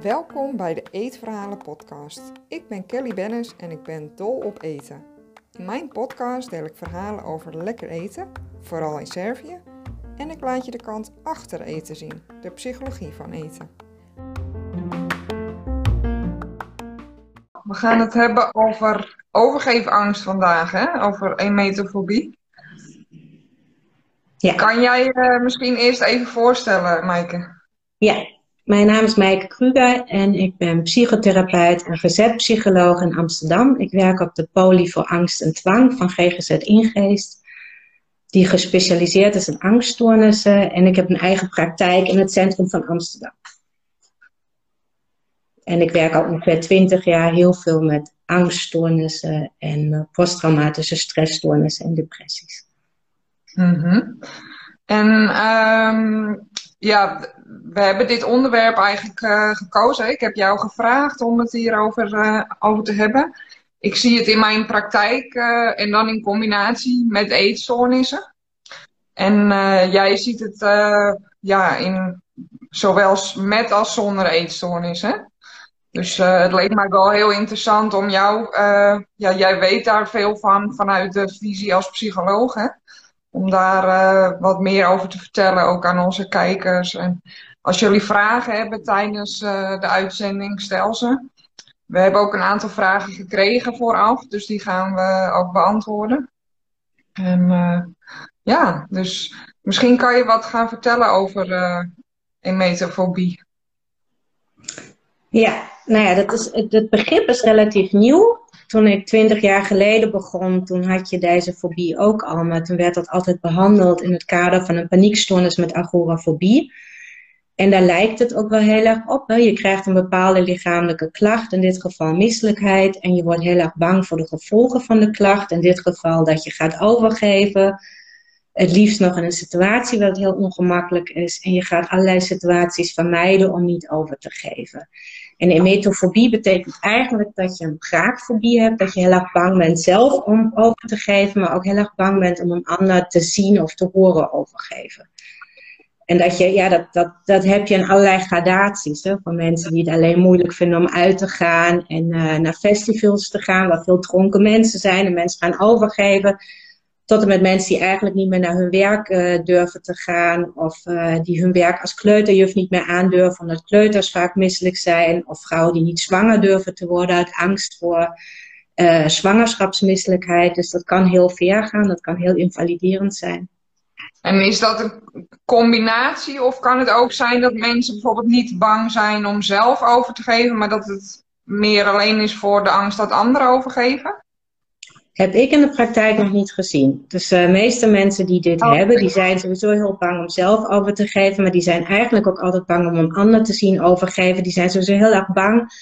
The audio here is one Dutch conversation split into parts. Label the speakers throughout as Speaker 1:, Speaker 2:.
Speaker 1: Welkom bij de Eetverhalen podcast. Ik ben Kelly Bennis en ik ben dol op eten. In mijn podcast deel ik verhalen over lekker eten, vooral in Servië, en ik laat je de kant achter eten zien, de psychologie van eten. We gaan het hebben over overgeefangst vandaag, hè? over emetofobie. Ja. Kan jij je uh, misschien eerst even voorstellen, Maaike?
Speaker 2: Ja, mijn naam is Maaike Kruger en ik ben psychotherapeut en gezetpsycholoog in Amsterdam. Ik werk op de poli voor angst en dwang van GGZ Ingeest, die gespecialiseerd is in angststoornissen. En ik heb een eigen praktijk in het centrum van Amsterdam. En ik werk al ongeveer twintig jaar heel veel met angststoornissen en eh, posttraumatische stressstoornissen en depressies.
Speaker 1: Mm En um, ja, we hebben dit onderwerp eigenlijk uh, gekozen. Ik heb jou gevraagd om het hierover uh, over te hebben. Ik zie het in mijn praktijk uh, en dan in combinatie met eetstoornissen. En jij ziet het ja, in, zowel met als zonder eetstoornissen. Dus het leek mij wel heel interessant om jou, ja, jij weet daar veel van vanuit de visie als psycholoog, hè? Om daar uh, wat meer over te vertellen, ook aan onze kijkers. En als jullie vragen hebben tijdens uh, de uitzending, stel ze. We hebben ook een aantal vragen gekregen vooraf, dus die gaan we ook beantwoorden. En uh, ja, dus misschien kan je wat gaan vertellen over emetofobie.
Speaker 2: Ja, nou ja, dat is, het begrip is relatief nieuw toen ik twintig jaar geleden begon, toen had je deze fobie ook al. Maar toen werd dat altijd behandeld in het kader van een paniekstoornis met agorafobie. En daar lijkt het ook wel heel erg op. Je krijgt een bepaalde lichamelijke klacht, in dit geval misselijkheid. En je wordt heel erg bang voor de gevolgen van de klacht. In dit geval dat je gaat overgeven. Het liefst nog in een situatie waar het heel ongemakkelijk is. En je gaat allerlei situaties vermijden om niet over te geven. En emetofobie betekent eigenlijk dat je een braakfobie hebt, dat je heel erg bang bent zelf om over te geven, maar ook heel erg bang bent om een ander te zien of te horen overgeven. En dat, je, ja, dat, dat, dat heb je in allerlei gradaties. Van mensen die het alleen moeilijk vinden om uit te gaan en uh, naar festivals te gaan, waar veel dronken mensen zijn en mensen gaan overgeven. Tot en met mensen die eigenlijk niet meer naar hun werk uh, durven te gaan. Of uh, die hun werk als kleuterjuf niet meer aandurven. Omdat kleuters vaak misselijk zijn. Of vrouwen die niet zwanger durven te worden uit angst voor uh, zwangerschapsmisselijkheid. Dus dat kan heel ver gaan. Dat kan heel invaliderend zijn.
Speaker 1: En is dat een combinatie? Of kan het ook zijn dat mensen bijvoorbeeld niet bang zijn om zelf over te geven. Maar dat het meer alleen is voor de angst dat anderen overgeven?
Speaker 2: Heb ik in de praktijk nog niet gezien. Dus de meeste mensen die dit oh. hebben, die zijn sowieso heel bang om zelf over te geven. Maar die zijn eigenlijk ook altijd bang om een ander te zien overgeven. Die zijn sowieso heel erg bang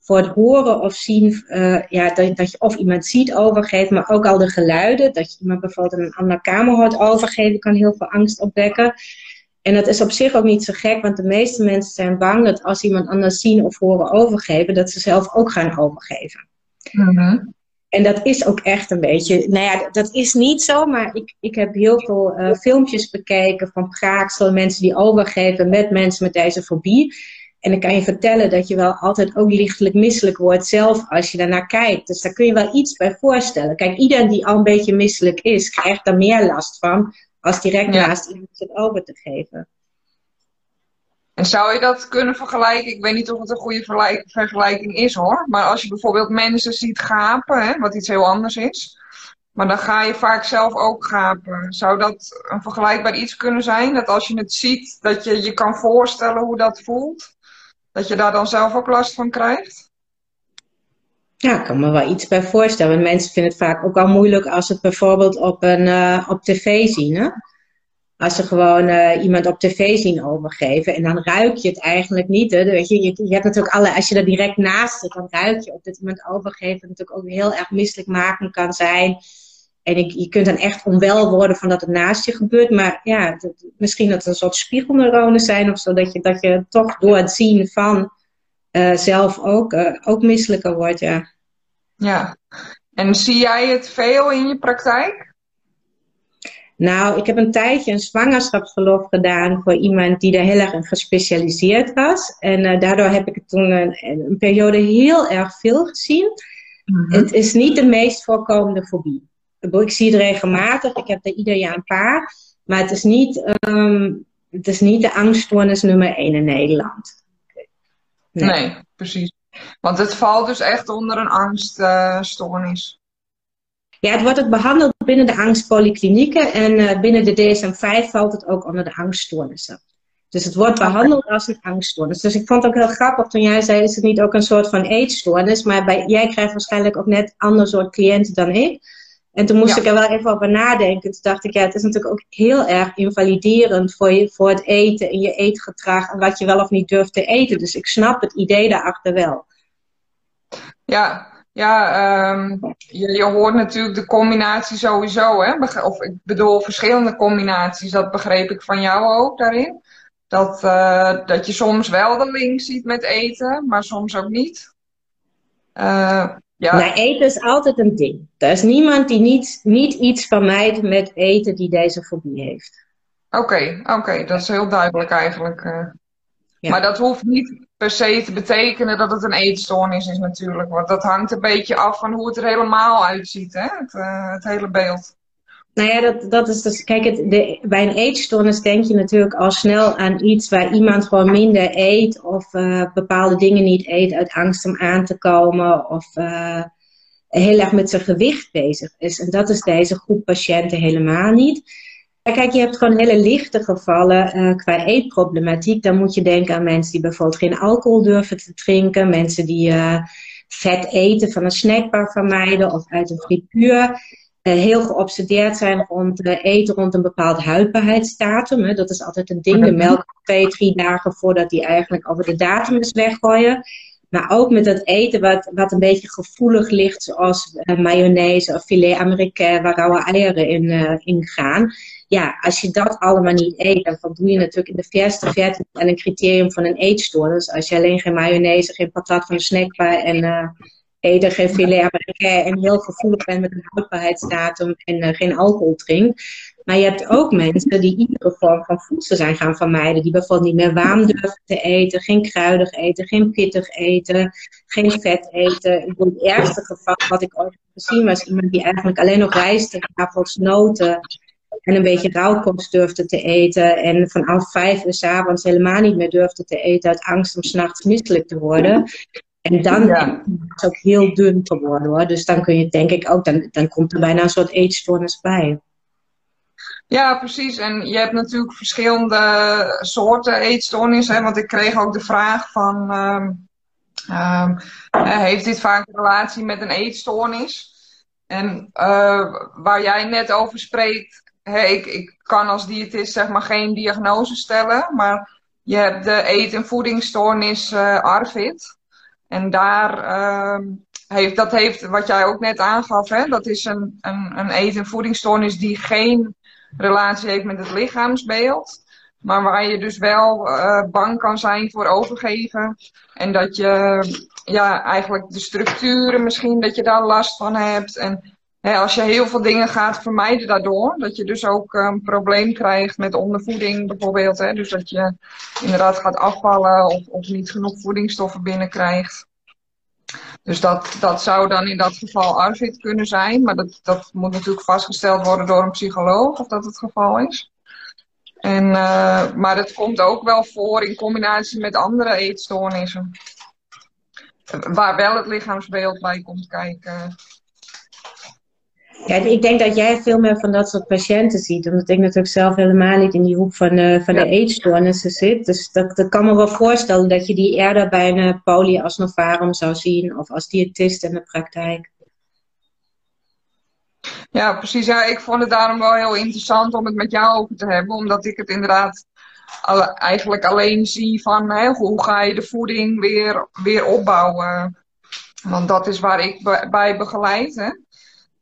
Speaker 2: voor het horen of zien, uh, ja, dat, dat, je of iemand ziet overgeven, maar ook al de geluiden. Dat je iemand bijvoorbeeld in een andere kamer hoort overgeven, kan heel veel angst opwekken. En dat is op zich ook niet zo gek, want de meeste mensen zijn bang dat als iemand anders zien of horen overgeven, dat ze zelf ook gaan overgeven. Mm en dat is ook echt een beetje, nou ja, dat is niet zo, maar ik, ik heb heel veel uh, filmpjes bekeken van praaksel, mensen die overgeven met mensen met deze fobie. En ik kan je vertellen dat je wel altijd ook lichtelijk misselijk wordt zelf als je daarnaar kijkt. Dus daar kun je wel iets bij voorstellen. Kijk, iedereen die al een beetje misselijk is, krijgt daar meer last van als direct naast iemand het over te geven.
Speaker 1: En zou je dat kunnen vergelijken? Ik weet niet of het een goede vergelijking is hoor. Maar als je bijvoorbeeld mensen ziet gapen, wat iets heel anders is. Maar dan ga je vaak zelf ook gapen. Zou dat een vergelijkbaar iets kunnen zijn? Dat als je het ziet, dat je je kan voorstellen hoe dat voelt? Dat je daar dan zelf ook last van krijgt?
Speaker 2: Ja, ik kan me wel iets bij voorstellen. Mensen vinden het vaak ook al moeilijk als ze het bijvoorbeeld op, een, uh, op tv zien. Hè? Als ze gewoon uh, iemand op tv zien overgeven en dan ruik je het eigenlijk niet. Hè? Weet je, je, je hebt natuurlijk alle, als je er direct naast zit, dan ruik je op dat iemand overgeven natuurlijk ook heel erg misselijk maken kan zijn. En ik, je kunt dan echt onwel worden van dat het naast je gebeurt. Maar ja, misschien dat het een soort spiegelneuronen zijn of zo. Dat je, dat je toch door het zien van uh, zelf ook, uh, ook misselijker wordt, ja.
Speaker 1: Ja, en zie jij het veel in je praktijk?
Speaker 2: Nou, ik heb een tijdje een zwangerschapsverlof gedaan voor iemand die daar heel erg in gespecialiseerd was. En uh, daardoor heb ik toen een, een, periode heel erg veel gezien. Mhm. Het is niet de meest voorkomende fobie. Ik zie het regelmatig, ik heb er ieder jaar een paar. Maar het is niet, um, het is niet de angststoornis nummer 1 in Nederland.
Speaker 1: Nee. nee. precies. Want het valt dus echt onder een angststoornis.
Speaker 2: Ja, het wordt ook behandeld binnen de angstpolyklinieken en uh, binnen de DSM-5 valt het ook onder de angststoornissen. Dus het wordt behandeld als een angststoornis. Dus ik vond het ook heel grappig toen jij zei, is het niet ook een soort van eetstoornis? Maar bij, jij krijgt waarschijnlijk ook net ander soort cliënten dan ik. En toen moest ik er wel even over nadenken. Toen dacht ik, ja, het is natuurlijk ook heel erg invaliderend voor, je, voor het eten en je eetgedrag en wat je wel of niet durft te eten. Dus ik snap het idee daarachter wel.
Speaker 1: Ja, ja, um, je, je, hoort natuurlijk de combinatie sowieso, hè? Of ik bedoel verschillende combinaties, dat begreep ik van jou ook daarin. Dat, uh, dat je soms wel de link ziet met eten, maar soms ook niet.
Speaker 2: Uh, ja. Eten is altijd een ding. Er is niemand die niet, niet iets vermijdt met eten die deze fobie heeft.
Speaker 1: Oké, oké, dat is heel duidelijk eigenlijk. Maar dat hoeft niet per se te betekenen dat het een eetstoornis is natuurlijk. Want dat hangt een beetje af van hoe het er helemaal uitziet, hè? Het, uh, het hele beeld.
Speaker 2: Nou ja, dat, dat is dus. Kijk, het, de, bij een eetstoornis denk je natuurlijk al snel aan iets waar iemand gewoon minder eet. Of uh, bepaalde dingen niet eet uit angst om aan te komen. Of uh, heel erg met zijn gewicht bezig is. En dat is deze groep patiënten helemaal niet. Kijk, je hebt gewoon hele lichte gevallen uh, qua eetproblematiek. Dan moet je denken aan mensen die bijvoorbeeld geen alcohol durven te drinken. Mensen die uh, vet eten van een snackbar vermijden of uit een frituur. Uh, heel geobsedeerd zijn rond eten rond een bepaald houdbaarheidsdatum. Hè. Dat is altijd een ding. De melk twee, drie dagen voordat die eigenlijk over de datum is weggooien. Maar ook met dat eten wat, wat een beetje gevoelig ligt, zoals mayonaise of filet américain, waar rauwe eieren in, in gaan ja, als je dat allemaal niet eet, dan voldoe je natuurlijk in de verste verte aan een criterium van een eetstoornis. Als je alleen geen mayonaise, geen patat van de snackbar en uh, eten, geen filet américain en heel gevoelig bent met een houdbaarheidsdatum en uh, geen alcohol drinkt. Maar je hebt ook mensen die iedere vorm van voedsel zijn gaan vermijden. Die bijvoorbeeld niet meer warm durven te eten, geen kruidig eten, geen pittig eten, geen vet eten. Ik bedoel, het ergste geval wat ik ooit heb gezien was iemand die eigenlijk alleen nog rijst, tafels, noten en een beetje rauwkost durfde te eten. En vanaf vijf uur s avonds helemaal niet meer durfde te eten uit angst om s'nachts misselijk te worden. En dan ja. is het ook heel dun geworden hoor. Dus dan kun je denk ik ook, dan, dan komt er bijna een soort eetstoornis bij.
Speaker 1: Ja, precies. En je hebt natuurlijk verschillende soorten eetstoornissen. Want ik kreeg ook de vraag van, um, um, heeft dit vaak een relatie met een eetstoornis? En uh, waar jij net over spreekt, hey, ik, ik kan als diëtist zeg maar geen diagnose stellen, maar je hebt de eet- en voedingsstoornis uh, ARFID. En daar uh, heeft, dat heeft, wat jij ook net aangaf, hè, dat is een, een, een eet- en voedingsstoornis die geen relatie heeft met het lichaamsbeeld. Maar waar je dus wel uh, bang kan zijn voor overgeven. En dat je ja, eigenlijk de structuren misschien, dat je daar last van hebt. En als je heel veel dingen gaat vermijden daardoor, dat je dus ook een probleem krijgt met ondervoeding bijvoorbeeld. Hè? Dus dat je inderdaad gaat afvallen of, of niet genoeg voedingsstoffen binnenkrijgt. Dus dat, dat zou dan in dat geval ARVID kunnen zijn. Maar dat, dat moet natuurlijk vastgesteld worden door een psycholoog of dat het geval is. En, uh, maar het komt ook wel voor in combinatie met andere eetstoornissen. Waar wel het lichaamsbeeld bij komt kijken.
Speaker 2: Ja, ik denk dat jij veel meer van dat soort patiënten ziet. Omdat ik natuurlijk zelf helemaal niet in die hoek van, uh, van de eetstoornissen zit. Dus dat, dat kan me wel voorstellen dat je die eerder bij een uh, polyasnovarum zou zien. Of als diëtist in de praktijk.
Speaker 1: Ja, precies. Ja, ik vond het daarom wel heel interessant om het met jou over te hebben. Omdat ik het inderdaad alle, eigenlijk alleen zie van hè, hoe ga je de voeding weer, weer opbouwen. Want dat is waar ik bij begeleid. Hè.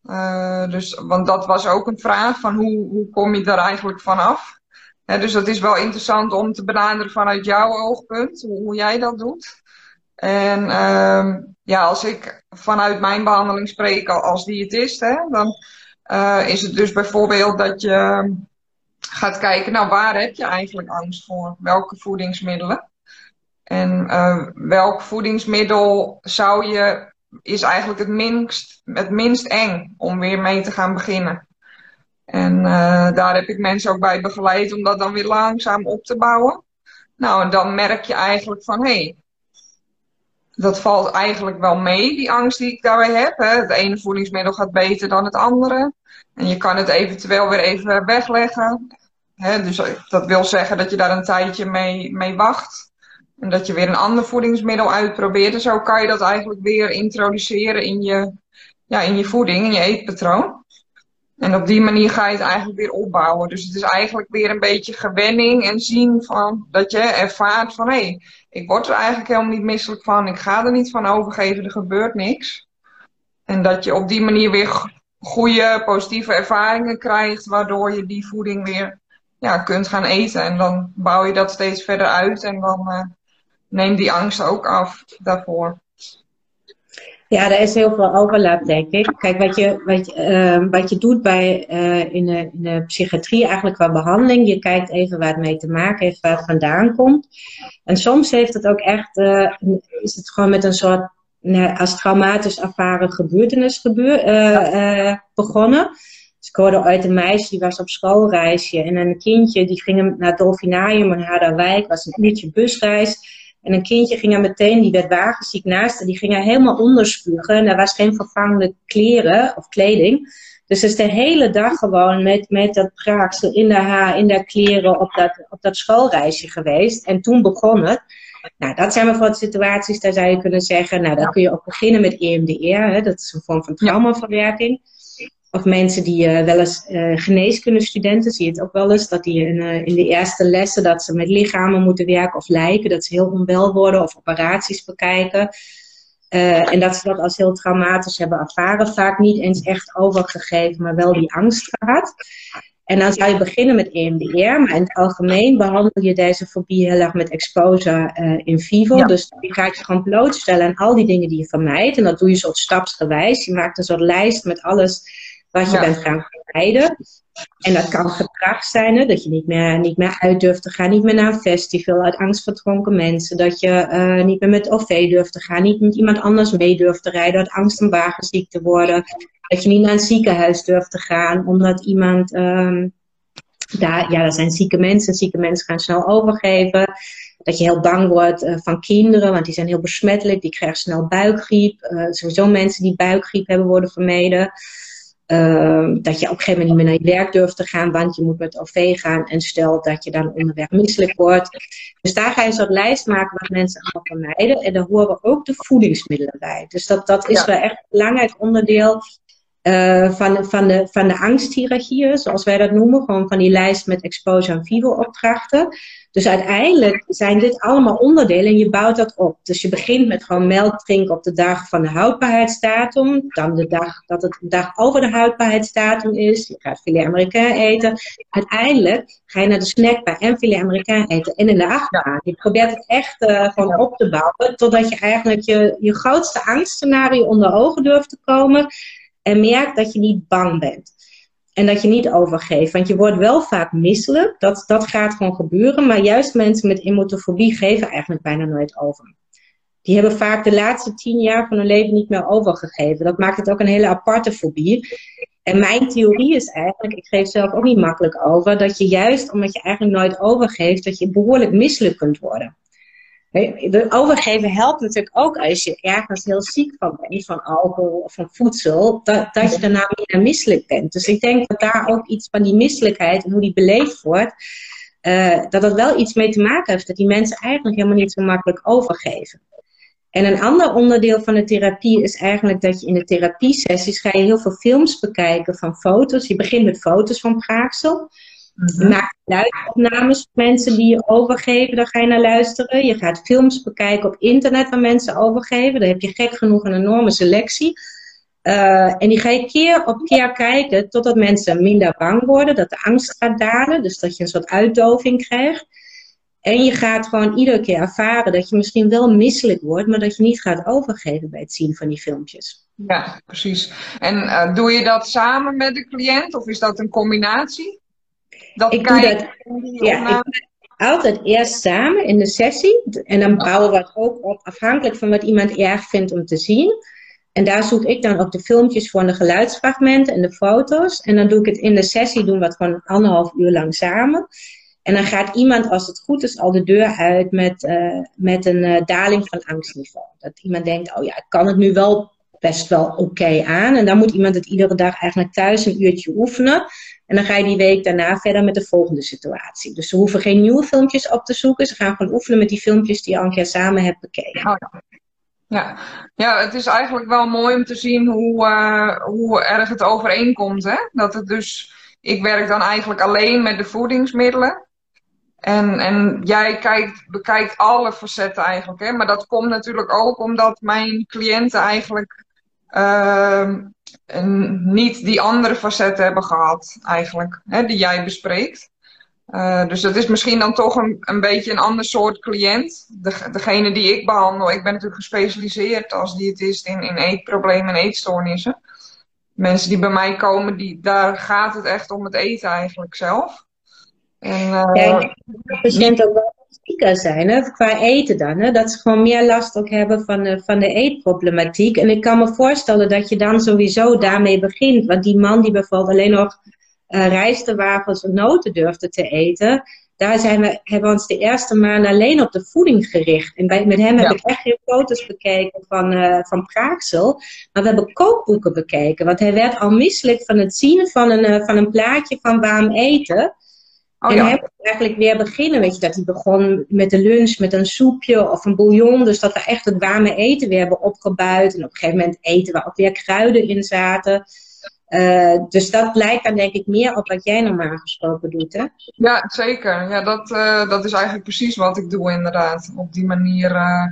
Speaker 1: Uh, dus, want dat was ook een vraag van hoe, hoe kom je daar eigenlijk vanaf? He, dus dat is wel interessant om te benaderen vanuit jouw oogpunt, hoe, jij dat doet. En uh, ja, als ik vanuit mijn behandeling spreek als diëtist, hè, dan uh, is het dus bijvoorbeeld dat je gaat kijken, nou waar heb je eigenlijk angst voor? Welke voedingsmiddelen? En uh, welk voedingsmiddel zou je, is eigenlijk het minst, het minst eng om weer mee te gaan beginnen? En uh, daar heb ik mensen ook bij begeleid om dat dan weer langzaam op te bouwen. Nou, en dan merk je eigenlijk van, hé, hey, dat valt eigenlijk wel mee, die angst die ik daarbij heb. Hè. Het ene voedingsmiddel gaat beter dan het andere. En je kan het eventueel weer even wegleggen. Hè, dus dat wil zeggen dat je daar een tijdje mee, mee wacht. En dat je weer een ander voedingsmiddel uitprobeert. En zo kan je dat eigenlijk weer introduceren in je, ja, in je voeding, in je eetpatroon. En op die manier ga je het eigenlijk weer opbouwen. Dus het is eigenlijk weer een beetje gewenning en zien van dat je ervaart van hé, hey, ik word er eigenlijk helemaal niet misselijk van. Ik ga er niet van overgeven, er gebeurt niks. En dat je op die manier weer goede, positieve ervaringen krijgt, waardoor je die voeding weer ja, kunt gaan eten. En dan bouw je dat steeds verder uit en dan uh, neemt die angst ook af daarvoor.
Speaker 2: Ja, er is heel veel overlap, denk ik. Kijk, wat je, wat je, uh, wat je doet bij, uh, in, de, in de psychiatrie eigenlijk qua behandeling, je kijkt even waar het mee te maken heeft, waar het vandaan komt. En soms heeft het ook echt, uh, is het gewoon met een soort, nou, als traumatisch ervaren gebeurtenis gebeur, begonnen. Dus ik hoorde uit een meisje die was op schoolreisje en een kindje die ging naar het Dolfinarium in Harderwijk, was een uurtje busreis. En een kindje ging er meteen, die werd wagenziek naast en die ging er helemaal onderspugen. En er was geen vervangende kleren of kleding. Dus ze is de hele dag gewoon met, met dat praaksel in de haar, in de kleren op dat, op dat schoolreisje geweest. En toen begon het. Nou, dat zijn bijvoorbeeld situaties, daar zou je kunnen zeggen, nou, dan kun je ook beginnen met EMDR. Hè, dat is een vorm van traumaverwerking. Of mensen die uh, wel eens uh, geneeskundestudenten, zie je het ook wel eens, dat die in, uh, in de eerste lessen dat ze met lichamen moeten werken of lijken, dat ze heel onwel worden of operaties bekijken. en dat ze dat als heel traumatisch hebben ervaren, vaak niet eens echt overgegeven, maar wel die angst gehad. En dan zou je beginnen met EMDR, maar in het algemeen behandel je deze fobie heel erg met exposure in vivo. Dus je gaat je gewoon blootstellen aan al die dingen die je vermijdt. En dat doe je soort stapsgewijs. Je maakt een soort lijst met alles wat je bent gaan vermijden. En dat kan gedrag zijn, hè? dat je niet meer, niet meer uit durft te gaan, niet meer naar een festival uit angst voor dronken mensen. Dat je uh, niet meer met OV durft te gaan, niet met iemand anders mee durft te rijden uit angst om wagenziek te worden. Dat je niet naar een ziekenhuis durft te gaan, omdat iemand, um, daar, ja, dat zijn zieke mensen, zieke mensen gaan snel overgeven. Dat je heel bang wordt uh, van kinderen, want die zijn heel besmettelijk, die krijgen snel buikgriep. Uh, sowieso mensen die buikgriep hebben worden vermeden. Uh, dat je op een gegeven moment niet meer naar je werk durft te gaan, want je moet met OV gaan. En stel dat je dan onderweg misselijk wordt. Dus daar ga je een soort lijst maken wat mensen allemaal vermijden. En daar horen ook de voedingsmiddelen bij. Dus dat, dat is wel echt een belangrijk onderdeel uh, van, van, de, van de angsthierarchieën, zoals wij dat noemen. Gewoon van die lijst met exposure en vivo opdrachten. Dus uiteindelijk zijn dit allemaal onderdelen en je bouwt dat op. Dus je begint met gewoon melk drinken op de dag van de houdbaarheidsdatum. Dan de dag dat het de dag over de houdbaarheidsdatum is. Je gaat filet américain eten. Uiteindelijk ga je naar de snackbar en filet américain eten. En in de achterbaan. Je probeert het echt uh, gewoon op te bouwen. Totdat je eigenlijk je, je grootste angstscenario onder ogen durft te komen. En merkt dat je niet bang bent. En dat je niet overgeeft. Want je wordt wel vaak misselijk. Dat, dat gaat gewoon gebeuren. Maar juist mensen met emotofobie geven eigenlijk bijna nooit over. Die hebben vaak de laatste tien jaar van hun leven niet meer overgegeven. Dat maakt het ook een hele aparte fobie. En mijn theorie is eigenlijk, ik geef zelf ook niet makkelijk over, dat je juist omdat je eigenlijk nooit overgeeft, dat je behoorlijk misselijk kunt worden. De overgeven helpt natuurlijk ook als je ergens heel ziek van bent, van alcohol of van voedsel, dat, dat je daarna minder misselijk bent. Dus ik denk dat daar ook iets van die misselijkheid en hoe die beleefd wordt, uh, dat dat wel iets mee te maken heeft dat die mensen eigenlijk helemaal niet zo makkelijk overgeven. En een ander onderdeel van de therapie is eigenlijk dat je in de therapiesessies ga je heel veel films bekijken van foto's. Je begint met foto's van praagsel. Mm Maak luidopnames van mensen die je overgeven, daar ga je naar luisteren. Je gaat films bekijken op internet waar mensen overgeven. Daar heb je gek genoeg een enorme selectie. Uh, en die ga je keer op keer kijken totdat mensen minder bang worden, dat de angst gaat dalen, dus dat je een soort uitdoving krijgt. En je gaat gewoon iedere keer ervaren dat je misschien wel misselijk wordt, maar dat je niet gaat overgeven bij het zien van die filmpjes.
Speaker 1: Ja, precies. En uh, doe je dat samen met de cliënt of is dat een combinatie?
Speaker 2: Dat ik doe dat, ja, ik, altijd eerst samen in de sessie. En dan bouwen we het ook op afhankelijk van wat iemand erg vindt om te zien. En daar zoek ik dan ook de filmpjes voor de geluidsfragmenten en de foto's. En dan doe ik het in de sessie, doen we het gewoon anderhalf uur lang samen. En dan gaat iemand, als het goed is, al de deur uit met, uh, met een uh, daling van angstniveau. Dat iemand denkt, oh ja, ik kan het nu wel best wel oké aan. En dan moet iemand het iedere dag eigenlijk thuis een uurtje oefenen. En dan ga je die week daarna verder met de volgende situatie. Dus ze hoeven geen nieuwe filmpjes op te zoeken. Ze gaan gewoon oefenen met die filmpjes die je al een keer samen hebt bekeken.
Speaker 1: Oh ja. Ja. ja, het is eigenlijk wel mooi om te zien hoe, uh, hoe erg het overeenkomt. Hè? Dat het dus, ik werk dan eigenlijk alleen met de voedingsmiddelen. En, en jij kijkt, bekijkt alle facetten eigenlijk. Hè? Maar dat komt natuurlijk ook omdat mijn cliënten eigenlijk niet die andere facetten hebben gehad, eigenlijk, hè, die jij bespreekt. Uh, dus dat is misschien dan toch een, een beetje een ander soort cliënt. De, degene die ik behandel, ik ben natuurlijk gespecialiseerd als diëtist in, in eetproblemen en eetstoornissen. Mensen die bij mij komen, die, daar gaat het echt om het eten eigenlijk zelf.
Speaker 2: En, uh, ja, ik denk patiënten ook wel zieker zijn, hè, qua eten dan. Hè, dat ze gewoon meer last ook hebben van de, van de eetproblematiek. En ik kan me voorstellen dat je dan sowieso daarmee begint. Want die man die bijvoorbeeld alleen nog uh, rijstewafels en noten durfde te eten. Daar zijn we, hebben we ons de eerste maanden alleen op de voeding gericht. En bij, met hem heb ik echt geen foto's bekeken van, uh, van Praaksel. Maar we hebben kookboeken bekeken. Want hij werd al misselijk van het zien van een, uh, van een plaatje van warm eten. Oh, en ja. hij eigenlijk weer beginnen. Weet je, dat hij begon met de lunch met een soepje of een bouillon. Dus dat we echt het warme eten weer hebben opgebouwd. En op een gegeven moment eten waar ook weer kruiden in zaten. Uh, dus dat lijkt dan denk ik meer op wat jij normaal gesproken doet, hè?
Speaker 1: Ja, zeker. Ja, dat, uh, dat is eigenlijk precies wat ik doe inderdaad. Op die manier uh,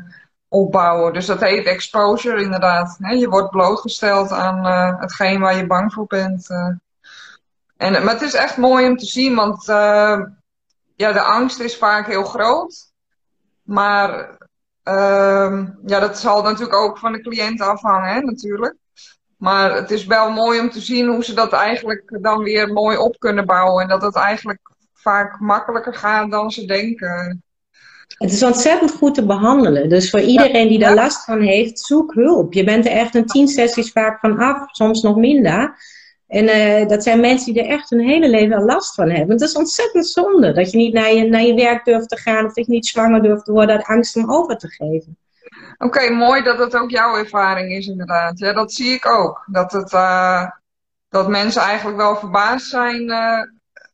Speaker 1: opbouwen. Dus dat heet exposure inderdaad. Je wordt blootgesteld aan hetgeen waar je bang voor bent. En, maar het is echt mooi om te zien, want ja, de angst is vaak heel groot. Maar ehm, ja, dat zal natuurlijk ook van de cliënt afhangen, hè, natuurlijk. Maar het is wel mooi om te zien hoe ze dat eigenlijk dan weer mooi op kunnen bouwen. En dat het eigenlijk vaak makkelijker gaat dan ze denken.
Speaker 2: Het is ontzettend goed te behandelen. Dus voor iedereen die daar last van heeft, zoek hulp. Je bent er echt een tien sessies vaak van af, soms nog minder. En uh, dat zijn mensen die er echt hun hele leven last van hebben. Het is ontzettend zonde dat je niet naar je, naar je werk durft te gaan of dat je niet zwanger durft te worden uit angst om over te geven.
Speaker 1: Oké, mooi dat dat ook jouw ervaring is inderdaad. Ja, dat zie ik ook. Dat, het, uh, dat mensen eigenlijk wel verbaasd zijn. Uh,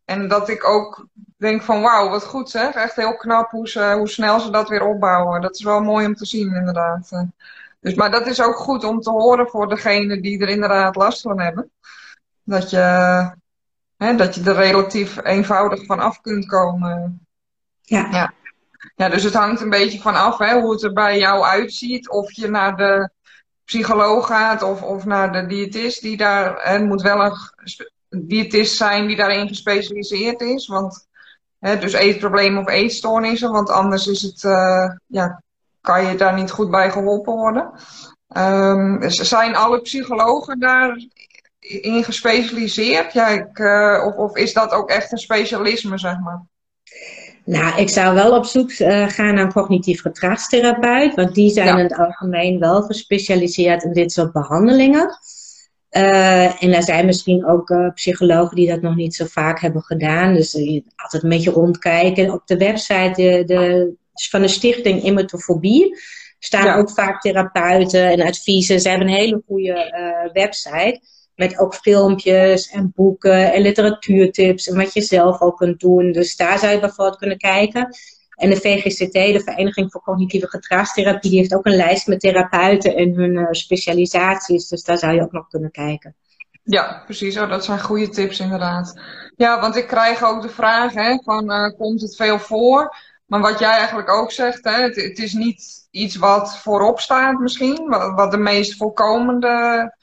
Speaker 1: en dat ik ook denk van wauw, wat goed zeg. Echt heel knap hoe, ze, hoe snel ze dat weer opbouwen. Dat is wel mooi om te zien inderdaad. Dus, maar dat is ook goed om te horen voor degene die er inderdaad last van hebben. Dat je, hè, dat je er relatief eenvoudig van af kunt komen.
Speaker 2: Ja. ja.
Speaker 1: Ja, dus het hangt een beetje van af hè, hoe het er bij jou uitziet. Of je naar de psycholoog gaat of, of naar de diëtist die daar. Het moet wel een diëtist zijn die daarin gespecialiseerd is. Want, hè, dus eetproblemen of eetstoornissen. Want anders is het, uh, ja, kan je daar niet goed bij geholpen worden. Um, zijn alle psychologen daarin gespecialiseerd? Ja, ik, uh, of, of is dat ook echt een specialisme, zeg maar?
Speaker 2: Nou, ik zou wel op zoek uh, gaan naar een cognitief gedragstherapeut, want die zijn in het algemeen wel gespecialiseerd in dit soort behandelingen. Uh, en er zijn misschien ook uh, psychologen die dat nog niet zo vaak hebben gedaan. Dus altijd een beetje rondkijken. Op de website de, de, van de stichting Emetofobie staan ook vaak therapeuten en adviezen. Ze hebben een hele goede website. Met ook filmpjes en boeken en literatuurtips en wat je zelf ook kunt doen. Dus daar zou je bijvoorbeeld kunnen kijken. En de VGCT, de Vereniging voor Cognitieve Gedragstherapie, die heeft ook een lijst met therapeuten en hun uh, specialisaties. Dus daar zou je ook nog kunnen kijken.
Speaker 1: Ja, precies. Oh, dat zijn goede tips inderdaad. Ja, want ik krijg ook de vraag hè, van uh, komt het veel voor? Maar wat jij eigenlijk ook zegt, hè, het, het is niet iets wat voorop staat misschien. Wat de meest voorkomende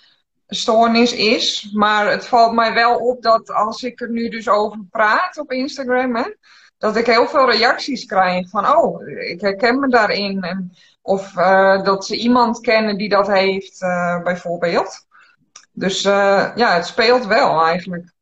Speaker 1: stoornis is. Maar het valt mij wel op dat als ik er nu dus over praat op Instagram, hè, dat ik heel veel reacties krijg van, oh, ik herken me daarin. Of dat ze iemand kennen die dat heeft, bijvoorbeeld. Dus ja, het speelt wel eigenlijk.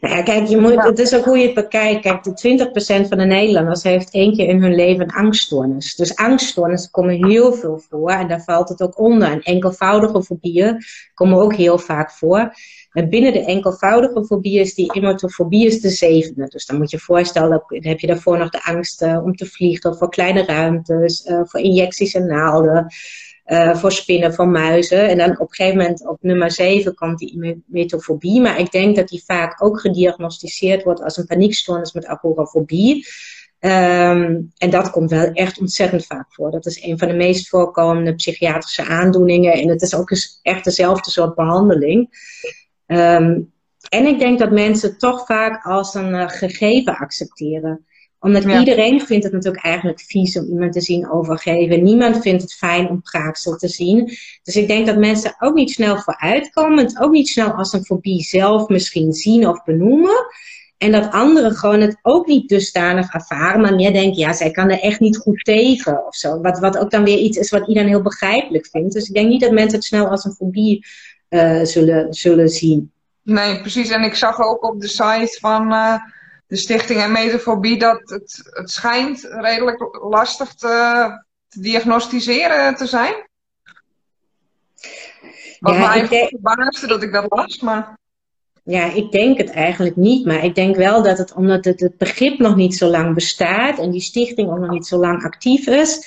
Speaker 2: Nou ja, kijk, je moet, het is ook hoe je het bekijkt. Kijk, de 20% van de Nederlanders heeft één keer in hun leven een angststoornis. Dus angststoornissen komen heel veel voor en daar valt het ook onder. En enkelvoudige fobieën komen ook heel vaak voor. En binnen de enkelvoudige fobie is die emotofobie is de zevende. Dus dan moet je je voorstellen, dan heb je daarvoor nog de angst om te vliegen, voor kleine ruimtes, uh, voor injecties en naalden. Uh, voor spinnen, voor muizen. En dan op een gegeven moment op nummer 7 komt die metofobie. Maar ik denk dat die vaak ook gediagnosticeerd wordt als een paniekstoornis met agorafobie. Um, en dat komt wel echt ontzettend vaak voor. Dat is een van de meest voorkomende psychiatrische aandoeningen. En het is ook echt dezelfde soort behandeling. Um, en ik denk dat mensen toch vaak als een uh, gegeven accepteren omdat iedereen vindt het natuurlijk eigenlijk vies om iemand te zien overgeven. Niemand vindt het fijn om praaksel te zien. Dus ik denk dat mensen ook niet snel vooruitkomen. Het ook niet snel als een fobie zelf misschien zien of benoemen. En dat anderen gewoon het ook niet dusdanig ervaren, maar meer denken, ja, zij kan er echt niet goed tegen of zo. Wat, wat ook dan weer iets is wat iedereen heel begrijpelijk vindt. Dus ik denk niet dat mensen het snel als een fobie uh, zullen, zullen zien.
Speaker 1: Nee, precies. En ik zag ook op de site van. Uh de Stichting en Metafobie dat het, het schijnt redelijk lastig te, te diagnosticeren te zijn. Wat ja, mij verbaasde dat ik dat las, maar...
Speaker 2: Ja, ik denk het eigenlijk niet. Maar ik denk wel dat het, omdat het, het begrip nog niet zo lang bestaat en die stichting ook nog niet zo lang actief is,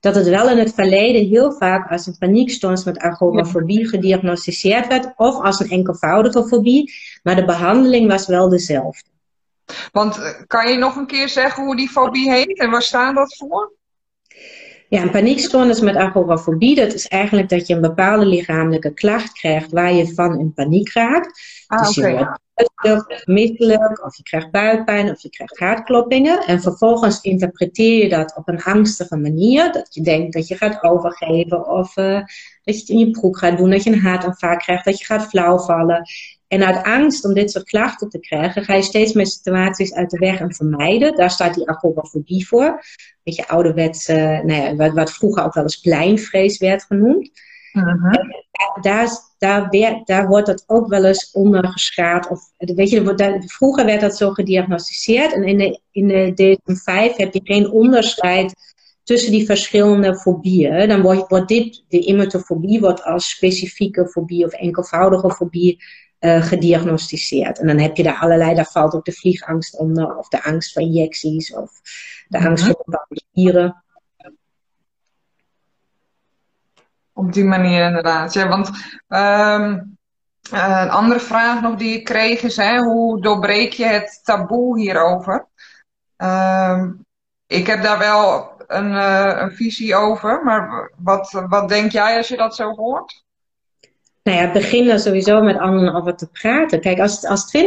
Speaker 2: dat het wel in het verleden heel vaak als een paniekstoornis met agorafobie gediagnosticeerd werd, of als een enkelvoudige fobie. Maar de behandeling was wel dezelfde.
Speaker 1: Want eh, kan je nog een keer zeggen hoe die fobie heet en waar staat dat voor?
Speaker 2: Ja, een paniekstoornis met agorafobie, dat is eigenlijk dat je een bepaalde lichamelijke klacht krijgt waar je van in paniek raakt.
Speaker 1: Ah, dus je
Speaker 2: wordt misselijk, of je krijgt buikpijn, of je krijgt hartkloppingen. En vervolgens interpreteer je dat op een angstige manier. Dat je denkt dat je gaat overgeven, of uh, dat je het in je broek gaat doen, dat je een hartaanval krijgt, dat je gaat flauwvallen. En uit angst om dit soort klachten te krijgen, ga je steeds meer situaties uit de weg en vermijden. Daar staat die agorafobie voor. Een beetje ouderwets, uh, nou ja, wat, wat, vroeger ook wel eens pleinvrees werd genoemd. Uh daar, daar, daar, wordt dat ook wel eens ondergeschaad. Of, weet je, daar, vroeger werd dat zo gediagnosticeerd. En in de, in de DSM-5 heb je geen onderscheid tussen die verschillende fobieën. Dan wordt, wordt dit, de imatofobie wordt als specifieke fobie of enkelvoudige fobie uh, gediagnosticeerd. En dan heb je daar allerlei, daar valt ook de vliegangst onder, of de angst voor injecties, of de mhm. angst voor bepaalde dieren.
Speaker 1: Op die manier inderdaad. Ja, want um, een andere vraag nog die ik kreeg is: hè, hoe doorbreek je het taboe hierover? Um, ik heb daar wel een, uh, een visie over, maar wat, wat denk jij als je dat zo hoort?
Speaker 2: Nou ja, begin dan sowieso met anderen over te praten. Kijk, als, als 20%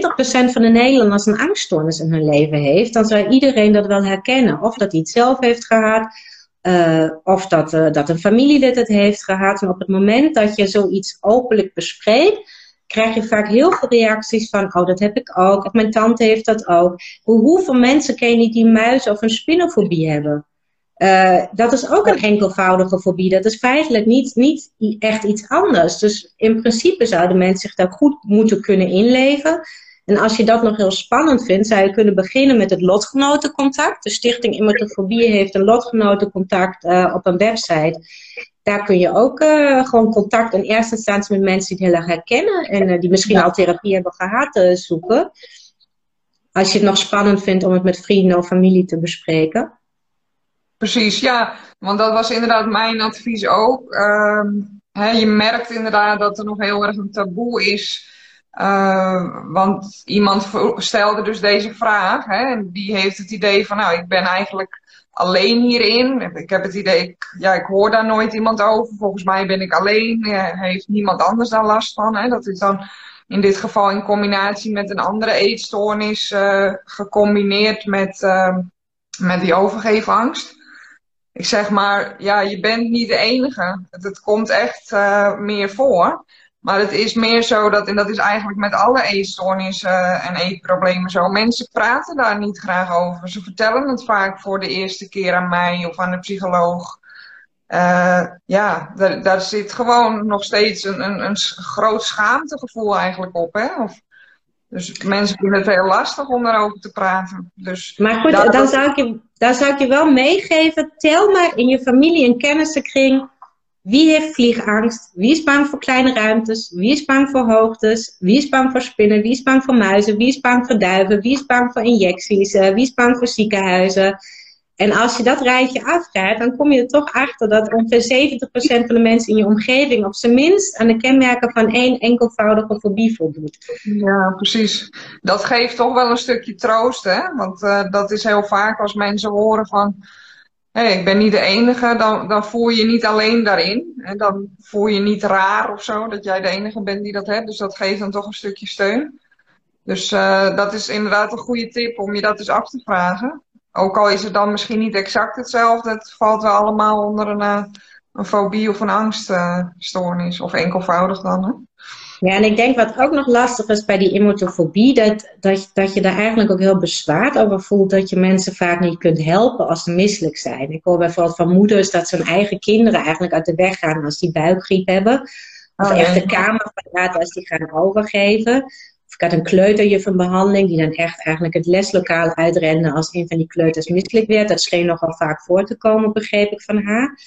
Speaker 2: van de Nederlanders een angststoornis in hun leven heeft, dan zou iedereen dat wel herkennen. Of dat hij het zelf heeft gehad, uh, of dat, uh, dat een familielid het heeft gehad. En op het moment dat je zoiets openlijk bespreekt, krijg je vaak heel veel reacties van, oh dat heb ik ook, of mijn tante heeft dat ook. Hoeveel mensen ken je niet die muis of een spinnenfobie hebben? Uh, dat is ook een enkelvoudige fobie. Dat is feitelijk niet, niet echt iets anders. Dus in principe zouden mensen zich daar goed moeten kunnen inleven. En als je dat nog heel spannend vindt, zou je kunnen beginnen met het lotgenotencontact. De Stichting Imatofobie heeft een lotgenotencontact uh, op een website. Daar kun je ook uh, gewoon contact in eerste instantie met mensen die het heel erg herkennen en die misschien al therapie hebben gehad zoeken. Als je het nog spannend vindt om het met vrienden of familie te bespreken.
Speaker 1: Precies, ja. Want dat was inderdaad mijn advies ook. Ehm, je merkt inderdaad dat er nog heel erg een taboe is. Uh, want iemand stelde dus deze vraag. Hè, en die heeft het idee van, nou, ik ben eigenlijk alleen hierin. Ik heb het idee, ik, ja, ik hoor daar nooit iemand over. Volgens mij ben ik alleen. heeft niemand anders daar last van. Hè? Dat is dan in dit geval in combinatie met een andere eetstoornis uh, gecombineerd met, uh, met die overgeefangst ik zeg maar, ja, je bent niet de enige. Het, komt echt uh, meer voor. Maar het is meer zo dat, en dat is eigenlijk met alle eetstoornissen en eetproblemen zo. Mensen praten daar niet graag over. Ze vertellen het vaak voor de eerste keer aan mij of aan de psycholoog. uh, ja, daar, daar zit gewoon nog steeds een, een, een groot schaamtegevoel eigenlijk op. Hè? Of, dus mensen vinden het heel lastig om daarover te praten. Dus
Speaker 2: maar goed, dan, zou ik je, dan zou ik je wel meegeven. Tel maar in je familie en kennissenkring. Wie heeft vliegangst? Wie is bang voor kleine ruimtes? Wie is bang voor hoogtes? Wie is bang voor spinnen? Wie is bang voor muizen? Wie is bang voor duiven? Wie is bang voor injecties? Uh, wie is bang voor ziekenhuizen? En als je dat rijtje afgaat, dan kom je er toch achter dat ongeveer 70% van de mensen in je omgeving op zijn minst aan de kenmerken van één enkelvoudige fobie voldoet.
Speaker 1: Ja, precies. Dat geeft toch wel een stukje troost, hè? Want uh, dat is heel vaak als mensen horen van, ik ben niet de enige, dan, dan voel je niet alleen daarin. En dan voel je niet raar of zo, dat jij de enige bent die dat hebt. Dus dat geeft dan toch een stukje steun. Dus uh, dat is inderdaad een goede tip om je dat eens af te vragen. Ook al is het dan misschien niet exact hetzelfde, het valt wel allemaal onder een, uh, een fobie of een angststoornis. of enkelvoudig dan.
Speaker 2: Ja, en ik denk wat ook nog lastig is bij die emotofobie, dat, dat, dat je daar eigenlijk ook heel bezwaard over voelt dat je mensen vaak niet kunt helpen als ze misselijk zijn. Ik hoor bijvoorbeeld van moeders dat ze hun eigen kinderen eigenlijk uit de weg gaan als die buikgriep hebben. Of oh, echt de kamer verlaten als die gaan overgeven ik had een kleuterjuf een behandeling die dan echt eigenlijk het leslokaal uitrende als een van die kleuters misselijk werd. Dat scheen nogal vaak voor te komen, begreep ik van haar.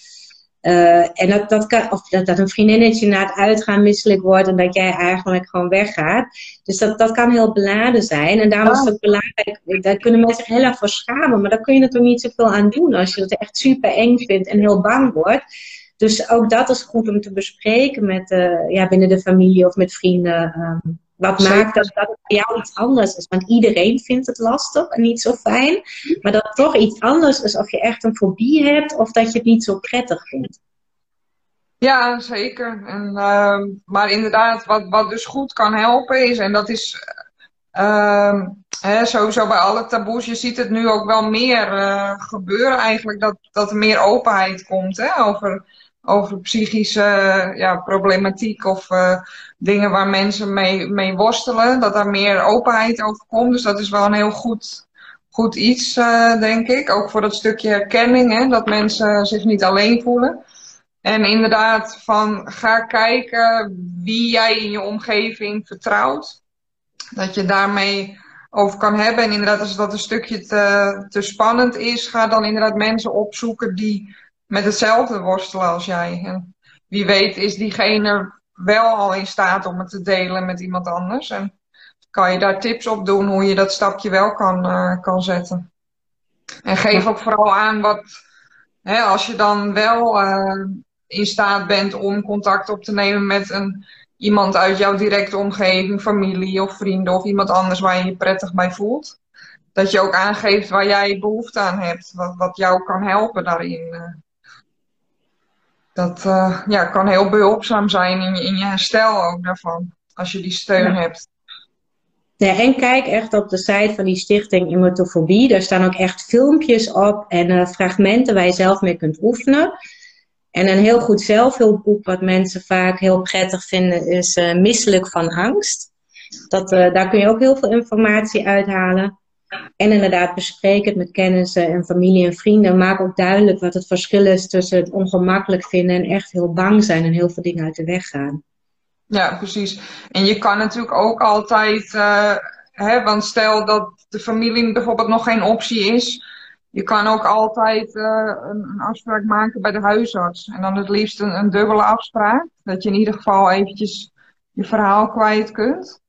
Speaker 2: Uh, en dat, dat, kan, of dat, dat een vriendinnetje na het uitgaan misselijk wordt en dat jij eigenlijk gewoon weggaat. Dus dat, dat kan heel beladen zijn. En daarom is het ook belangrijk, daar kunnen mensen zich heel erg voor schamen, maar daar kun je er toch niet zoveel aan doen als je het echt super eng vindt en heel bang wordt. Dus ook dat is goed om te bespreken met, uh, ja, binnen de familie of met vrienden. Um, wat maakt dat, dat het voor jou iets anders is? Want iedereen vindt het lastig en niet zo fijn. Maar dat het toch iets anders is of je echt een fobie hebt of dat je het niet zo prettig vindt.
Speaker 1: Ja, zeker. En, uh, maar inderdaad, wat, wat dus goed kan helpen is, en dat is uh, hè, sowieso bij alle taboes, je ziet het nu ook wel meer uh, gebeuren eigenlijk, dat, dat er meer openheid komt hè, over over psychische ja, problematiek of uh, dingen waar mensen mee, mee worstelen. Dat daar meer openheid over komt. Dus dat is wel een heel goed, goed iets, uh, denk ik. Ook voor dat stukje herkenning, hè, dat mensen zich niet alleen voelen. En inderdaad, van ga kijken wie jij in je omgeving vertrouwt. Dat je daarmee over kan hebben. En inderdaad, als dat een stukje te, te spannend is, ga dan inderdaad mensen opzoeken die met hetzelfde worstelen als jij. En wie weet is diegene wel al in staat om het te delen met iemand anders. En kan je daar tips op doen hoe je dat stapje wel kan, uh, kan zetten. En geef ook vooral aan wat, hè, als je dan wel uh, in staat bent om contact op te nemen met een, iemand uit jouw directe omgeving, familie of vrienden of iemand anders waar je je prettig bij voelt. Dat je ook aangeeft waar jij behoefte aan hebt, wat, wat jou kan helpen daarin. Dat uh, ja, kan heel behulpzaam zijn in je, in je herstel ook daarvan. Als je die steun hebt.
Speaker 2: En kijk echt op de site van die stichting Immotofobie. Daar staan ook echt filmpjes op en uh, fragmenten waar je zelf mee kunt oefenen. En een heel goed zelfhulpboek wat mensen vaak heel prettig vinden is uh, Misselijk van Angst. Dat, daar kun je ook heel veel informatie uithalen. En inderdaad, bespreek het met kennissen en familie en vrienden. Maak ook duidelijk wat het verschil is tussen het ongemakkelijk vinden en echt heel bang zijn en heel veel dingen uit de weg gaan.
Speaker 1: Ja, precies. En je kan natuurlijk ook altijd, uh, hè, want stel dat de familie bijvoorbeeld nog geen optie is. Je kan ook altijd een, een, afspraak maken bij de huisarts. En dan het liefst een, een dubbele afspraak. Dat je in ieder geval eventjes je verhaal kwijt kunt.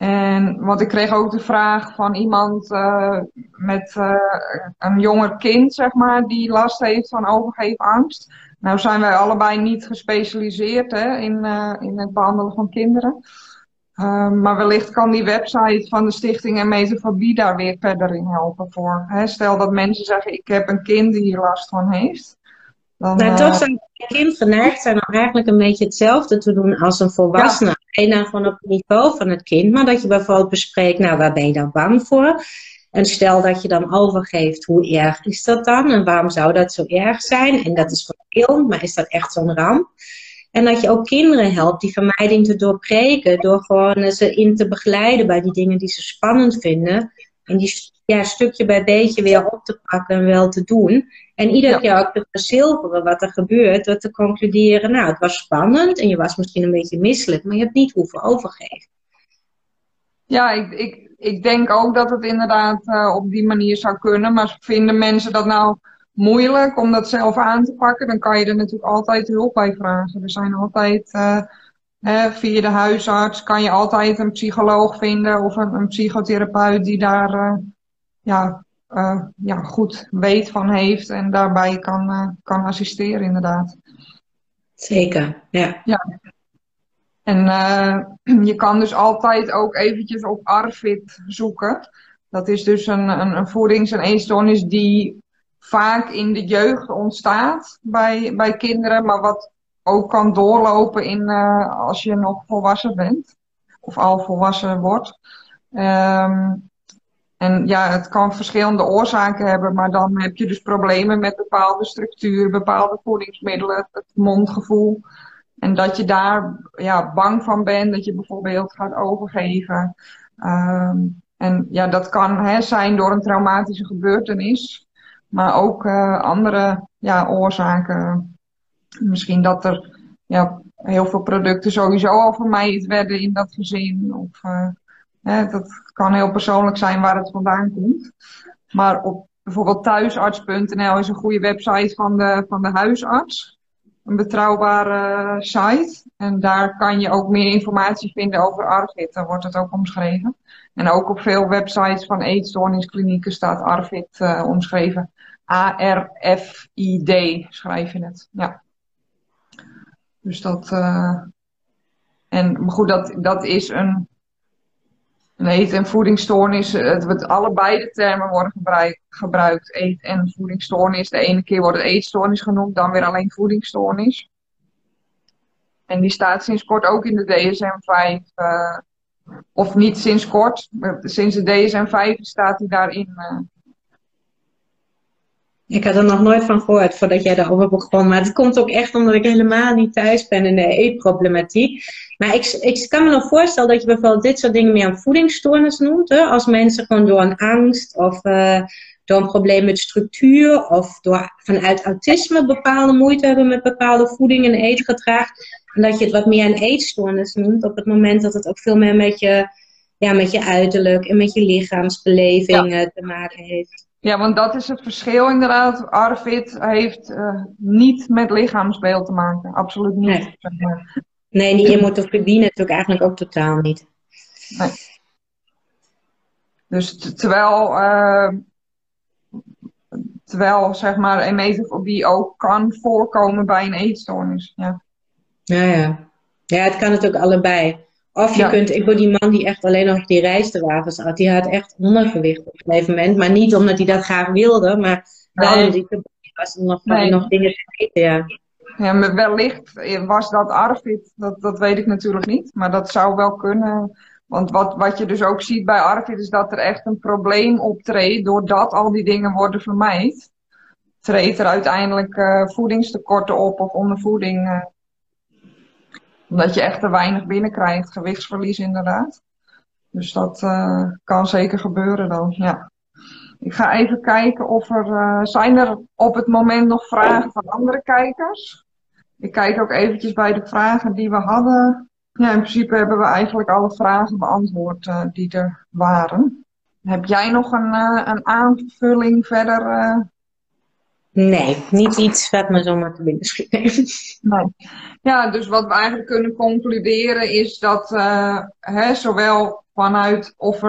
Speaker 1: En want ik kreeg ook de vraag van iemand uh, met uh, een jonger kind, zeg maar, die last heeft van overgeefangst. Nou zijn wij allebei niet gespecialiseerd hè, in, uh, in het behandelen van kinderen. maar wellicht kan die website van de stichting en Metafobie daar weer verder in helpen voor. Hè, stel dat mensen zeggen, ik heb een kind die hier last van heeft.
Speaker 2: Dan, nou, toch zijn kind geneigd zijn om eigenlijk een beetje hetzelfde te doen als een volwassene. En dan gewoon op het niveau van het kind. Maar dat je bijvoorbeeld bespreekt, nou waar ben je dan bang voor? En stel dat je dan overgeeft, hoe erg is dat dan? En waarom zou dat zo erg zijn? En dat is kind, maar is dat echt zo'n ramp? En dat je ook kinderen helpt die vermijding te doorbreken. Door gewoon ze in te begeleiden bij die dingen die ze spannend vinden. En die ja, stukje bij beetje weer op te pakken en wel te doen. En iedere keer ook te verzilveren wat er gebeurt, door te concluderen, nou, het was spannend en je was misschien een beetje misselijk, maar je hebt niet hoeven overgeven.
Speaker 1: Ja, ik, ik, ik denk ook dat het inderdaad uh, op die manier zou kunnen. Maar vinden mensen dat nou moeilijk om dat zelf aan te pakken, dan kan je er natuurlijk altijd hulp bij vragen. Er zijn altijd, uh, via de huisarts, kan je altijd een psycholoog vinden of een, een psychotherapeut die daar uh, ja, ja, goed weet van heeft en daarbij kan, kan assisteren, inderdaad.
Speaker 2: Zeker, ja.
Speaker 1: ja. En uh, je kan dus altijd ook eventjes op ARFID zoeken. Dat is dus een, een, een voedings- en eetstoornis die vaak in de jeugd ontstaat bij, bij kinderen, maar wat ook kan doorlopen in, als je nog volwassen bent of al volwassen wordt. Um, en ja, het kan verschillende oorzaken hebben, maar dan heb je dus problemen met bepaalde structuur, bepaalde voedingsmiddelen, het mondgevoel. En dat je daar ja, bang van bent, dat je bijvoorbeeld gaat overgeven. Um, en ja, dat kan hè, zijn door een traumatische gebeurtenis, maar ook uh, andere ja, oorzaken. Misschien dat er ja, heel veel producten sowieso al vermijd werden in dat gezin. Of, uh, dat kan heel persoonlijk zijn waar het vandaan komt. Maar op bijvoorbeeld thuisarts.nl is een goede website van de, van de huisarts een betrouwbare site. En daar kan je ook meer informatie vinden over ARVID. Daar wordt het ook omschreven. En ook op veel websites van eetstoornisklinieken staat ARVID uh, omschreven. A-R-F-I-D schrijf je het. Ja. Dus dat. Uh, en goed, dat, dat is een eet- en voedingsstoornis, het, het, allebei de termen worden gebruik, gebruikt. Eet- en voedingsstoornis. De ene keer wordt het eetstoornis genoemd, dan weer alleen voedingsstoornis. En die staat sinds kort ook in de DSM-5. Uh, of niet sinds kort, sinds de DSM-5 staat hij daarin. Uh.
Speaker 2: Ik had er nog nooit van gehoord voordat jij daarover begon. Maar het komt ook echt omdat ik helemaal niet thuis ben in de eetproblematiek. Maar ik, ik kan me nog voorstellen dat je bijvoorbeeld dit soort dingen meer een voedingsstoornis noemt. Hè? Als mensen gewoon door een angst of uh, door een probleem met structuur of door vanuit autisme bepaalde moeite hebben met bepaalde voeding en eetgedrag. En dat je het wat meer een eetstoornis noemt op het moment dat het ook veel meer met je, ja, met je uiterlijk en met je lichaamsbeleving ja. te maken heeft.
Speaker 1: Ja, want dat is het verschil inderdaad. Arvid heeft uh, niet met lichaamsbeeld te maken. Absoluut niet.
Speaker 2: Nee. Zeg maar. Nee, die emotofobie natuurlijk eigenlijk ook totaal niet.
Speaker 1: Nee. Dus terwijl, uh, terwijl zeg maar emetofobie ook kan voorkomen bij een eetstoornis. Ja,
Speaker 2: ja. Ja, ja het kan natuurlijk allebei. Of je ja. kunt, ik wil die man die echt alleen nog die rijstewagens had, die had echt ondergewicht op een gegeven moment. Maar niet omdat hij dat graag wilde, maar wel omdat hij was om nog, nee. nog dingen te eten, ja.
Speaker 1: Ja, maar wellicht was dat Arvid, dat, dat weet ik natuurlijk niet. Maar dat zou wel kunnen. Want wat, wat je dus ook ziet bij Arvid is dat er echt een probleem optreedt doordat al die dingen worden vermijd. Treedt er uiteindelijk uh, voedingstekorten op of ondervoeding. Uh, omdat je echt te weinig binnenkrijgt, gewichtsverlies inderdaad. Dus dat uh, kan zeker gebeuren dan, ja. Ik ga even kijken of er. Uh, zijn er op het moment nog vragen van andere kijkers? Ik kijk ook eventjes bij de vragen die we hadden. Ja, in principe hebben we eigenlijk alle vragen beantwoord uh, die er waren. Heb jij nog een, een aanvulling verder?
Speaker 2: Nee, niet iets wat me zomaar te binnen schiet.
Speaker 1: Ja, dus wat we eigenlijk kunnen concluderen is dat hè, zowel vanuit of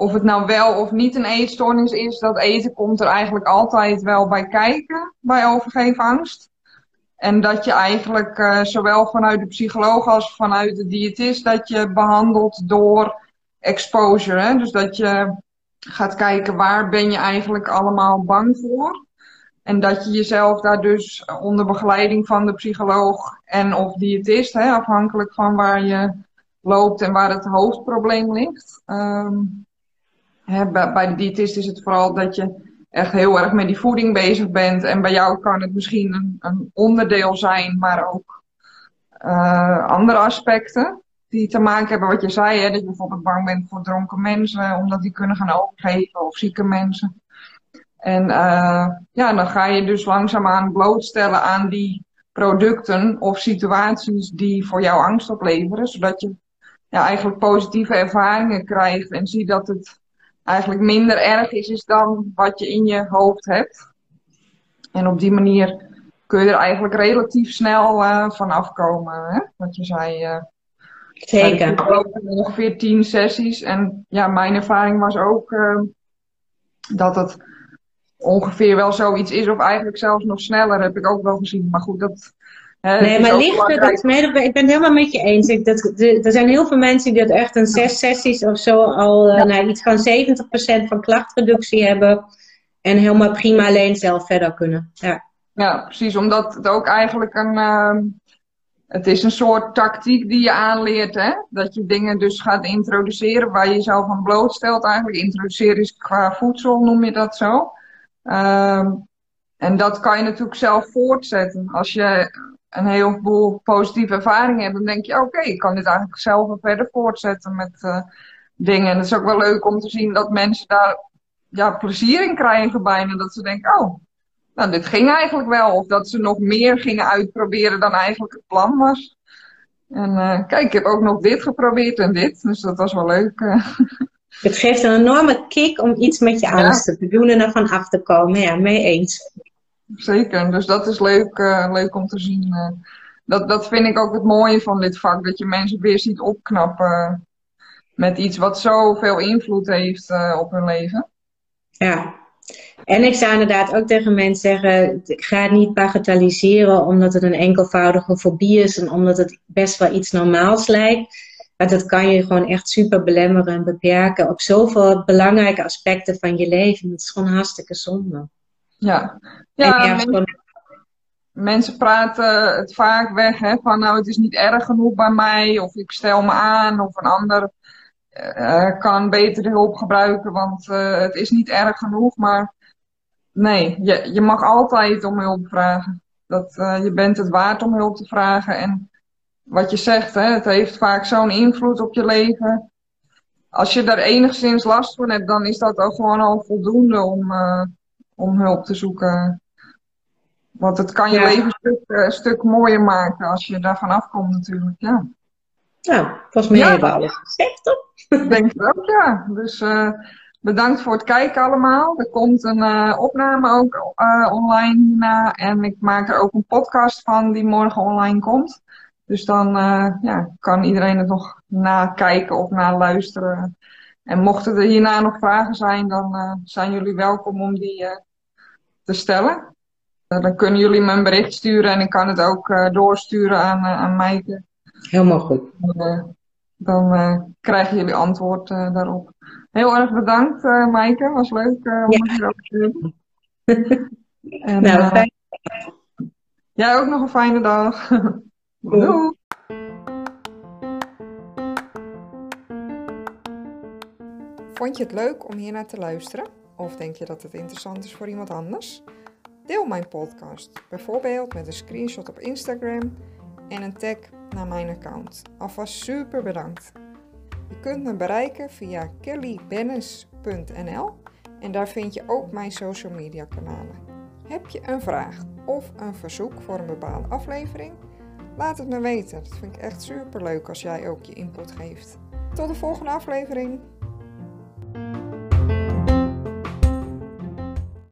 Speaker 1: of het nou wel of niet een eetstoornis is, dat eten komt er eigenlijk altijd wel bij kijken bij overgeefangst. En dat je eigenlijk uh, zowel vanuit de psycholoog als vanuit de diëtist, dat je behandelt door exposure. Hè? Dus dat je gaat kijken waar ben je eigenlijk allemaal bang voor. En dat je jezelf daar dus onder begeleiding van de psycholoog en of diëtist, hè, afhankelijk van waar je loopt en waar het hoofdprobleem ligt. Um, Hè, bij de diëtist is het vooral dat je echt heel erg met die voeding bezig bent. En bij jou kan het misschien een, een onderdeel zijn, maar ook uh, andere aspecten. die te maken hebben wat je zei, hè, dat je bijvoorbeeld bang bent voor dronken mensen, omdat die kunnen gaan overgeven, of zieke mensen. En uh, ja, dan ga je dus langzaamaan blootstellen aan die producten of situaties die voor jou angst opleveren, zodat je ja, eigenlijk positieve ervaringen krijgt en ziet dat het eigenlijk minder erg is, is dan wat je in je hoofd hebt. En op die manier kun je er eigenlijk relatief snel uh, van afkomen. Hè? Wat je zei. Uh,
Speaker 2: Zeker.
Speaker 1: Ongeveer tien sessies. En ja, mijn ervaring was ook uh, dat het ongeveer wel zoiets is, of eigenlijk zelfs nog sneller, heb ik ook wel gezien. Maar goed, dat.
Speaker 2: Hè, nee, maar liefde, dat, nee, ik ben het helemaal met je eens. Ik, dat, de, er zijn heel veel mensen die dat echt een zes sessies of zo al ja. nou, iets van 70% van klachtreductie hebben. En helemaal prima alleen zelf verder kunnen. Ja.
Speaker 1: Ja, precies. Omdat het ook eigenlijk een. Uh, het is een soort tactiek die je aanleert, hè? Dat je dingen dus gaat introduceren waar je jezelf aan blootstelt. Eigenlijk introduceren is qua voedsel, noem je dat zo. Uh, en dat kan je natuurlijk zelf voortzetten. Als je een heleboel positieve ervaringen hebt, dan denk je, oké, ik kan dit eigenlijk zelf verder voortzetten met uh, dingen. En het is ook wel leuk om te zien dat mensen daar ja, plezier in krijgen bijna. Dat ze denken, oh, nou, dit ging eigenlijk wel. Of dat ze nog meer gingen uitproberen dan eigenlijk het plan was. En uh, kijk, ik heb ook nog dit geprobeerd en dit. Dus dat was wel leuk.
Speaker 2: Het geeft een enorme kick om iets met je angsten te doen en ervan af te komen. Ja, mee eens.
Speaker 1: Zeker, dus dat is leuk, uh, leuk om te zien. dat, dat vind ik ook het mooie van dit vak. Dat je mensen weer ziet opknappen met iets wat zoveel invloed heeft op hun leven.
Speaker 2: Ja, en ik zou inderdaad ook tegen mensen zeggen: ga het niet bagatelliseren omdat het een enkelvoudige fobie is en omdat het best wel iets normaals lijkt. Maar dat kan je gewoon echt super belemmeren en beperken op zoveel belangrijke aspecten van je leven. Dat is gewoon hartstikke zonde.
Speaker 1: Ja, ja mensen, mensen, praten het vaak weg hè, van nou het is niet erg genoeg bij mij of ik stel me aan of een ander uh, kan beter hulp gebruiken, want uh, het is niet erg genoeg. Maar nee, je, je mag altijd om hulp vragen. Dat, uh, je bent het waard om hulp te vragen. En wat je zegt, hè, het heeft vaak zo'n invloed op je leven. Als je daar enigszins last van hebt, dan is dat ook gewoon al voldoende om, om hulp te zoeken. Want het kan je ja. leven een stuk, een stuk mooier maken als je daarvan afkomt natuurlijk. Ja.
Speaker 2: Nou, volgens mij ja. hebben we alles gezegd, toch?
Speaker 1: Ik denk het ook, ja. Dus uh, bedankt voor het kijken allemaal. Er komt een uh, opname ook uh, online hierna. En ik maak er ook een podcast van die morgen online komt. Dus dan ja, kan iedereen het nog nakijken of naluisteren. En mochten er hierna nog vragen zijn, dan zijn jullie welkom om die te stellen. dan kunnen jullie me een bericht sturen en ik kan het ook doorsturen aan, aan Maaike.
Speaker 2: Helemaal goed
Speaker 1: dan krijgen jullie antwoord daarop. Heel erg bedankt, Maaike. Was leuk om ja. het te doen. en, nou, fijn. Jij ook nog een fijne dag. Doei. Vond je het leuk om hier naar te luisteren? Of denk je dat het interessant is voor iemand anders? Deel mijn podcast, bijvoorbeeld met een screenshot op Instagram en een tag naar mijn account. Alvast super bedankt. Je kunt me bereiken via kellybennis.nl en daar vind je ook mijn social media kanalen. Heb je een vraag of een verzoek voor een bepaalde aflevering? Laat het me weten. Dat vind ik echt superleuk als jij ook je input geeft. Tot de volgende aflevering.